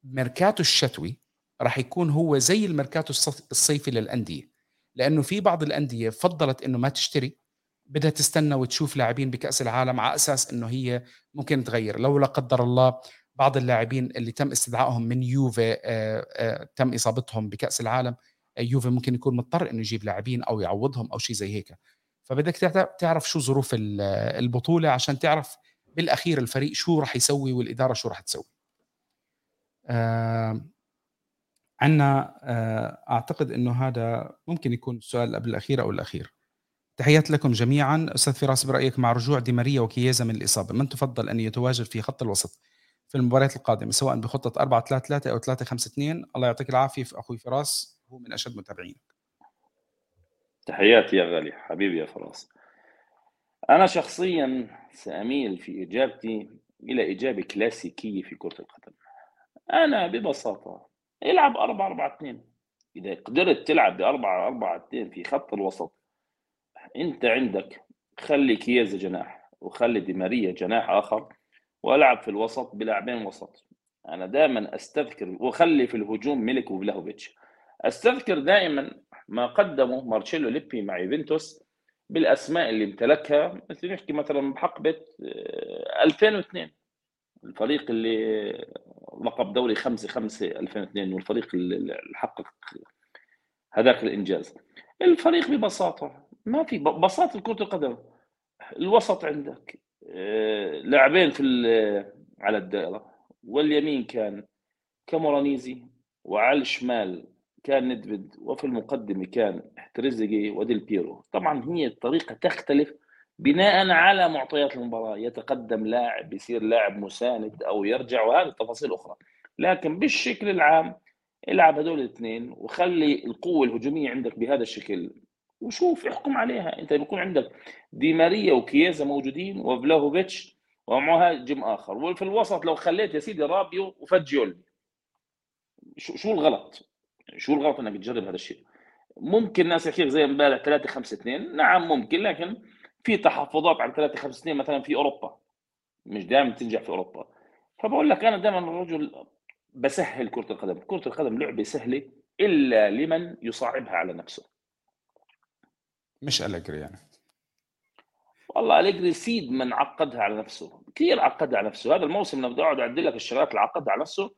ميركاتو الشتوي راح يكون هو زي الميركاتو الصيفي للأندية. لأنه في بعض الأندية فضلت إنه ما تشتري بدها تستنى وتشوف لاعبين بكأس العالم على أساس إنه هي ممكن تغير. لو لا قدر الله بعض اللاعبين اللي تم استدعائهم من يوفي آه، آه، تم إصابتهم بكأس العالم آه، يوفي ممكن يكون مضطر إنه يجيب لاعبين أو يعوضهم أو شيء زي هيك. فبدك تعرف شو ظروف البطولة عشان تعرف بالأخير الفريق شو راح يسوي والإدارة شو راح تسوي. عندنا أعتقد إنه هذا ممكن يكون السؤال قبل الأخير أو الأخير. تحيات لكم جميعا. أستاذ فراس برأيك مع رجوع دي ماريا وكييزا من الإصابة من تفضل أن يتواجد في خط الوسط في المباريات القادمة سواء بخطة 4 3 3 أو 3 5 2 الله يعطيك العافية. أخوي فراس هو من أشد متابعينك. تحياتي يا غالي. حبيبي يا فراس. أنا شخصيا سأميل في إجابتي إلى إجابة كلاسيكية في كرة القدم. أنا ببساطة العب 4 4 2 إذا قدرت تلعب ب 4 4 2 في خط الوسط انت عندك خلي كييزا جناح وخلي دي ماريا جناح آخر والعب في الوسط بلاعبين وسط. أنا دائما أستذكر وخلي في الهجوم ميلك وفلاهوفيتش أستذكر دائما ما قدمه مارتشيلو ليبي مع يوفنتوس بالأسماء اللي امتلكها مثل نحكي مثلا بحقبه 2002 آه، الفريق اللي لقب دوري 5 5 2002 والفريق اللي حقق هذاك الإنجاز. الفريق ببساطة ما في بساطه كره القدم. الوسط عندك آه، لاعبين في على الدائرة. واليمين كان كامورانيزي وعلى الشمال كان ندفد وفي المقدمة كان تريزيجي وديل بيرو. طبعا هي الطريقة تختلف بناء على معطيات المباراة. يتقدم لاعب يصير لاعب مساند أو يرجع وهذه تفاصيل أخرى. لكن بالشكل العام العب هذول الاثنين وخلي القوة الهجومية عندك بهذا الشكل. وشوف احكم عليها. أنت بيكون عندك دي ماريا وكييزا موجودين وفلاهوفيتش ومهاجم آخر. وفي الوسط لو خليت يا سيدي رابيو وفجيول شو شو الغلط؟ شو الغلط إنك تجرب هذا الشيء؟ ممكن ناس يحكي زي إمبارح 3 5 2 نعم ممكن لكن في تحفظات على 3 5 2 مثلا في أوروبا. مش دائما تنجح في أوروبا. فبقول لك أنا دائما الرجل بسهل كرة القدم، كرة القدم لعبة سهلة إلا لمن يصعبها على نفسه. مش أليجري يعني. والله أليجري سيد من عقدها على نفسه كثير عقدها على نفسه. هذا الموسم لما بدي اقعد اعدل لك الشغلات اللي عقدها على نفسه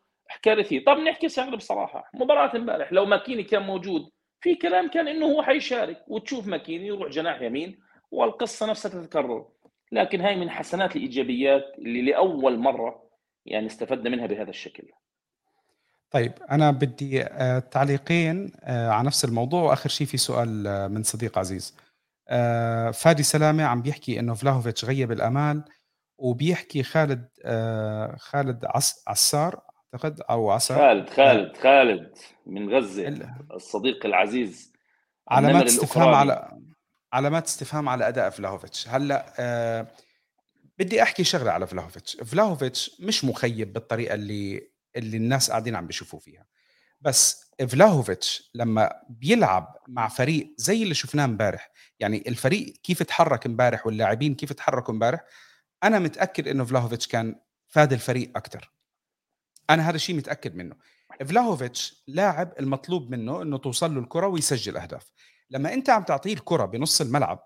كارثيه طب نحكي شغلة بصراحة مباراة امبارح لو ماكيني كان موجود في كلام كان إنه هو حيشارك وتشوف ماكيني يروح جناح يمين والقصة نفسها تتكرر. لكن هاي من حسنات الإيجابيات اللي لأول مرة يعني استفدنا منها بهذا الشكل. طيب أنا بدي آه، تعليقين آه، على نفس الموضوع وآخر شيء في سؤال آه، من صديق عزيز. فادي سلامة عم بيحكي إنه فلاهوفيتش غيب الأمال وبيحكي خالد خالد عسار أعتقد أو عسار خالد خالد خالد من غزة الصديق العزيز. علامات استفهام على علامات استفهام على أداء فلاهوفيتش. هلأ آه بدي أحكي شغلة على فلاهوفيتش. فلاهوفيتش مش مخيب بالطريقة اللي اللي الناس قاعدين عم بيشوفوه فيها. بس فلاهوفيتش لما بيلعب مع فريق زي اللي شفناه امبارح يعني الفريق كيف تحرك امبارح واللاعبين كيف تحركوا امبارح أنا متأكد إنه فلاهوفيتش كان فاد الفريق أكثر أنا هذا الشيء متأكد منه. فلاهوفيتش لاعب المطلوب منه إنه توصل له الكرة ويسجل أهداف. لما أنت عم تعطيه الكرة بنص الملعب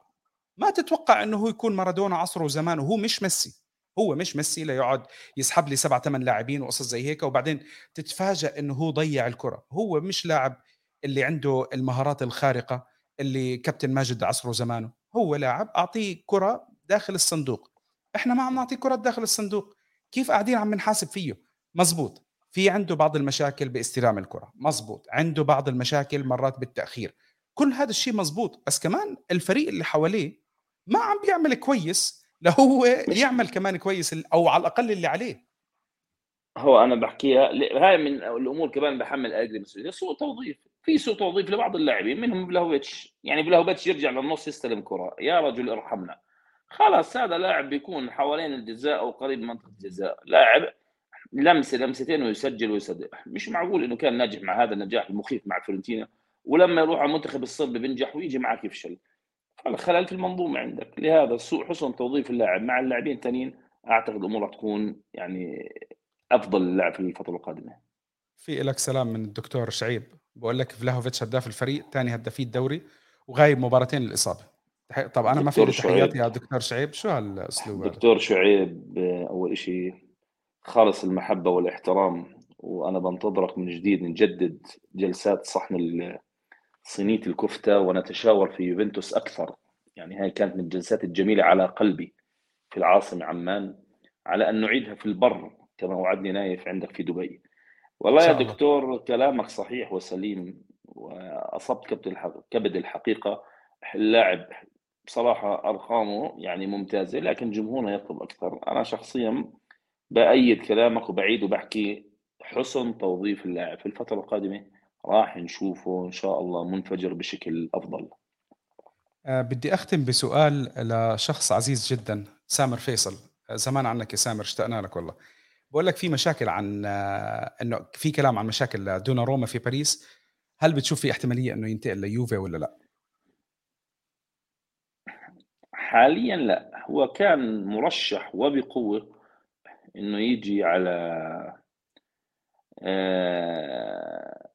ما تتوقع إنه هو يكون مارادونا عصره وزمانه هو مش ميسي. هو مش ميسي ليقعد يسحب لي سبع ثمان لاعبين وقصص زي هيك وبعدين تتفاجأ إنه هو ضيع الكرة. هو مش لاعب اللي عنده المهارات الخارقة اللي كابتن ماجد عصره وزمانه هو لاعب أعطيه كرة داخل الصندوق. إحنا ما عم نعطيه كرة داخل الصندوق. كيف قاعدين عم نحاسب فيه؟ مزبوط. في عنده بعض المشاكل باستلام الكرة. مزبوط. عنده بعض المشاكل مرات بالتأخير. كل هذا الشيء مزبوط. بس كمان الفريق اللي حواليه ما عم بيعمل كويس لهو يعمل كمان كويس أو على الأقل اللي عليه. هو أنا بحكيها هاي من الأمور كمان بحمل أليجري مسؤوليه سوء توظيف في سوء توظيف لبعض اللاعبين منهم بلاهوفيتش يعني بلاهوفيتش يرجع للنص يستلم كرة. يا رجل ارحمنا. خلاص هذا لاعب بيكون حوالين الجزاء أو قريب من منطقة الجزاء. لاعب لمسه لمستين ويسجل ويصدق. مش معقول إنه كان ناجح مع هذا النجاح المخيف مع فيورنتينا ولما يروح على المنتخب الصربي بينجح ويجي معك يفشل. خلل في المنظومة عندك. لهذا سوء حسن توظيف اللاعب مع اللاعبين الثانيين أعتقد الأمور تكون يعني أفضل اللاعب في الفترة القادمة. في لك سلام من الدكتور شعيب. بقول لك فلاهوفيتش هداف الفريق ثاني هدافي الدوري وغايب مباراتين للإصابة. طب أنا ما في تحياتي يا دكتور شعيب شو هالأسلوب دكتور شعيب أول شيء خالص المحبة والاحترام وأنا بنتظرك من جديد نجدد جلسات صحن صينية الكفتة ونتشاور في يوفنتوس أكثر. يعني هاي كانت من الجلسات الجميلة على قلبي في العاصمة عمان على أن نعيدها في البر كما وعدني نايف عندك في دبي. والله يا دكتور كلامك صحيح وسليم وأصبت كبد الحقيقة. اللاعب بصراحة أرقامه يعني ممتازة لكن جمهورنا يطلب أكثر. أنا شخصيا بأيد كلامك وبعيد وبحكي حسن توظيف اللاعب. في الفترة القادمة راح نشوفه إن شاء الله منفجر بشكل أفضل. أه بدي أختم بسؤال لشخص عزيز جدا سامر فيصل. آه، زمان عنك يا سامر اشتقنا لك والله. بقول لك في مشاكل عن آه، إنه في كلام عن مشاكل دونا روما في باريس. هل بتشوف في احتمالية إنه ينتقل ليوفي ولا لا؟ حاليا لا. هو كان مرشح وبقوة إنه يجي على آه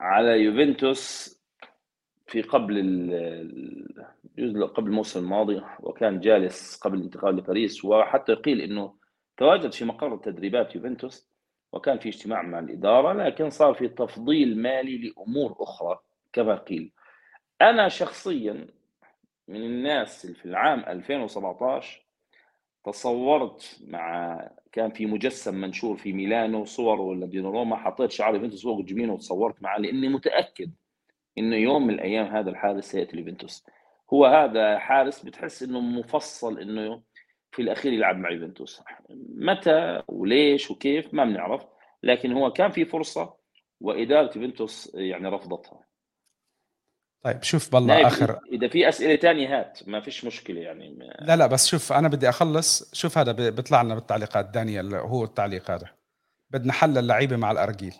على يوفنتوس في قبل قبل الموسم الماضي وكان جالس قبل الانتقال لباريس وحتى يقيل إنه تواجد في مقر تدريبات يوفنتوس وكان في اجتماع مع الإدارة لكن صار في تفضيل مالي لأمور أخرى كما قيل. أنا شخصيا من الناس في العام 2017 تصورت مع كان في مجسم منشور في ميلانو صور ولا روما حطيت شعار يوفنتوس فوق الجبين وتصورت معاه لأني متأكد إنه يوم من الأيام هذا الحارس سيأتي ليفنتوس هو هذا حارس بتحس إنه مفصل إنه في الأخير يلعب مع يوفنتوس. متى وليش وكيف ما بنعرف لكن هو كان في فرصة وإدارة يوفنتوس يعني رفضتها. طيب شوف بالله آخر. إذا في أسئلة ثانية هات ما فيش مشكلة يعني ما... لا لا بس شوف أنا بدي أخلص. شوف هذا بيطلع لنا بالتعليقات دانيال هو التعليق هذا. بدنا حل اللعيبة مع الأرجيل.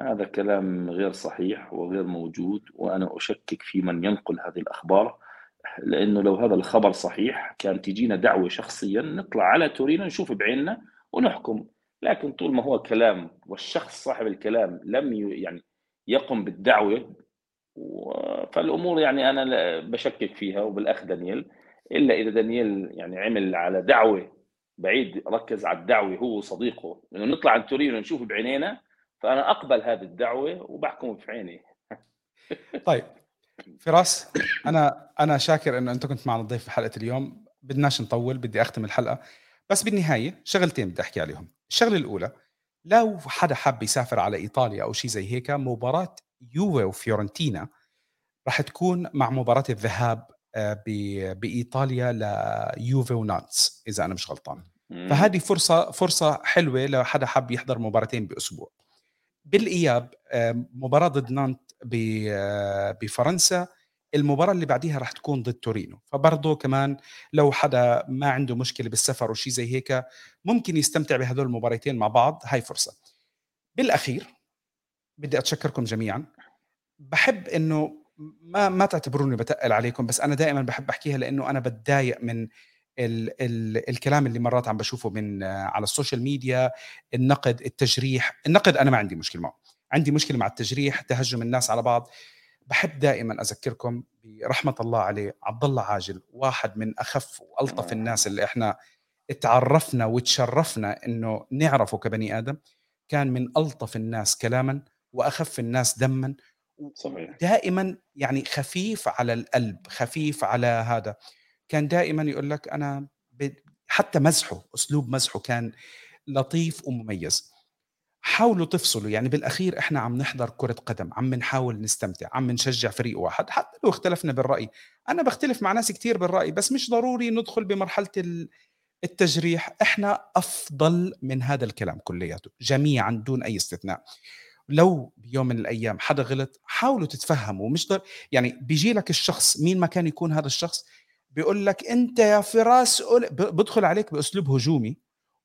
هذا كلام غير صحيح وغير موجود وأنا أشكك في من ينقل هذه الأخبار لأنه لو هذا الخبر صحيح كان تجينا دعوة شخصيا نطلع على تورينا نشوف بعيننا ونحكم. لكن طول ما هو كلام والشخص صاحب الكلام لم يعني يقم بالدعوة فالأمور يعني أنا بشكك فيها وبالأخ دانييل إلا إذا دانييل يعني عمل على دعوة بعيد ركز على الدعوة هو وصديقه إنه نطلع عن تورينو نشوف بعينينا فأنا أقبل هذه الدعوة وبحكم في عيني. طيب فراس أنا أنا شاكر إنه أنت كنت معنا ضيف في حلقة اليوم. بدناش نطول بدي أختم الحلقة. بس بالنهاية شغلتين بدي أحكي عليهم. الشغلة الأولى لو حدا حاب يسافر على إيطاليا أو شيء زي هيك مباراة يوفي وفيورنتينا راح تكون مع مباراة الذهاب آه، بإيطاليا ليوفي ونانتس إذا أنا مش غلطان. فهذه فرصة فرصة حلوة لحدا حاب يحضر مباراتين بأسبوع. بالإياب آه، مباراة ضد نانت آه، بفرنسا المباراة اللي بعديها راح تكون ضد تورينو. فبرضه كمان لو حدا ما عنده مشكلة بالسفر وشي زي هيك ممكن يستمتع بهدول المباراتين مع بعض هاي فرصة. بالأخير بدي أتشكركم جميعا. بحب إنه ما ما تعتبروني بتقل عليكم بس أنا دائما بحب أحكيها لإنه أنا بتضايق من ال ال الكلام اللي مرات عم بشوفه من على ال social media النقد التجريح. النقد أنا ما عندي مشكلة معه. عندي مشكلة مع التجريح تهجم الناس على بعض. بحب دائما أذكركم برحمة الله عليه عبد الله عاجل واحد من أخف وألطف الناس اللي إحنا تعرفنا وتشرفنا إنه نعرفه كبني آدم. كان من ألطف الناس كلاما. وأخف الناس دما صحيح. دائما يعني خفيف على القلب خفيف على هذا. كان دائما يقول لك أنا حتى مزحه أسلوب مزحه كان لطيف ومميز. حاولوا تفصلوا يعني بالأخير إحنا عم نحضر كرة قدم عم نحاول نستمتع عم نشجع فريق واحد. حتى لو اختلفنا بالرأي أنا بختلف مع ناس كثير بالرأي بس مش ضروري ندخل بمرحلة التجريح. إحنا أفضل من هذا الكلام كلياته جميعا دون أي استثناء. لو بيوم من الأيام حدا غلط حاولوا تتفهموا مش ضر... يعني بيجي لك الشخص مين ما كان يكون هذا الشخص بيقول لك أنت يا فراس بدخل عليك بأسلوب هجومي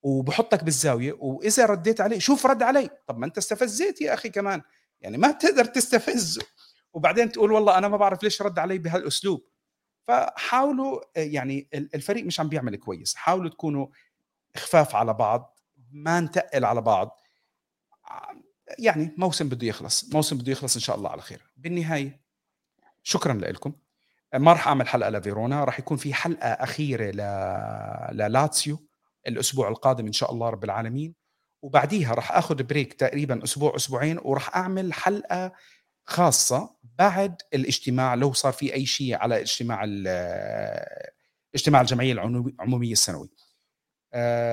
وبحطك بالزاوية وإذا رديت عليه شوف رد علي. طب ما أنت استفزيت يا أخي كمان. يعني ما تقدر تستفزه وبعدين تقول والله أنا ما بعرف ليش رد علي بهالأسلوب. فحاولوا يعني الفريق مش عم بيعمل كويس. حاولوا تكونوا خفاف على بعض ما نتقل على بعض. يعني موسم بده يخلص. موسم بده يخلص إن شاء الله على خير. بالنهاية شكرا لكم ما راح أعمل حلقة لفيرونا راح يكون في حلقة أخيرة ل... للاتسيو الأسبوع القادم إن شاء الله رب العالمين. وبعديها راح آخذ break تقريبا أسبوع أسبوعين وراح أعمل حلقة خاصة بعد الاجتماع لو صار في أي شيء على اجتماع اجتماع الجمعية العمومية السنوي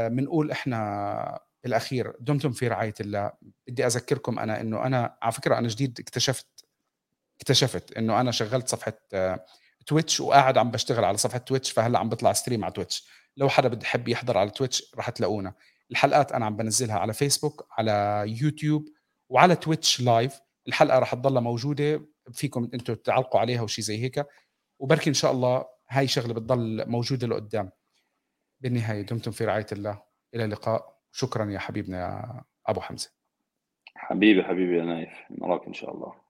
بنقول آه إحنا بالاخير دمتم في رعاية الله. بدي أذكركم أنا إنه أنا على فكرة أنا جديد اكتشفت اكتشفت إنه أنا شغلت صفحة Twitch وقاعد عم بشتغل على صفحة Twitch فهلأ عم بطلع stream على Twitch لو حدا بده يحب يحضر على Twitch رح تلاقونا. الحلقات أنا عم بنزلها على فيسبوك على يوتيوب وعلى Twitch live الحلقة رح تضلها موجودة فيكم أنتم تعلقوا عليها وشي زي هيك. وبركي إن شاء الله هاي شغلة بتضل موجودة لقدام. بالنهاية دمتم في رعاية الله. إلى اللقاء. شكرا يا حبيبنا يا أبو حمزة. حبيبي حبيبي يا نايف. نراك إن شاء الله.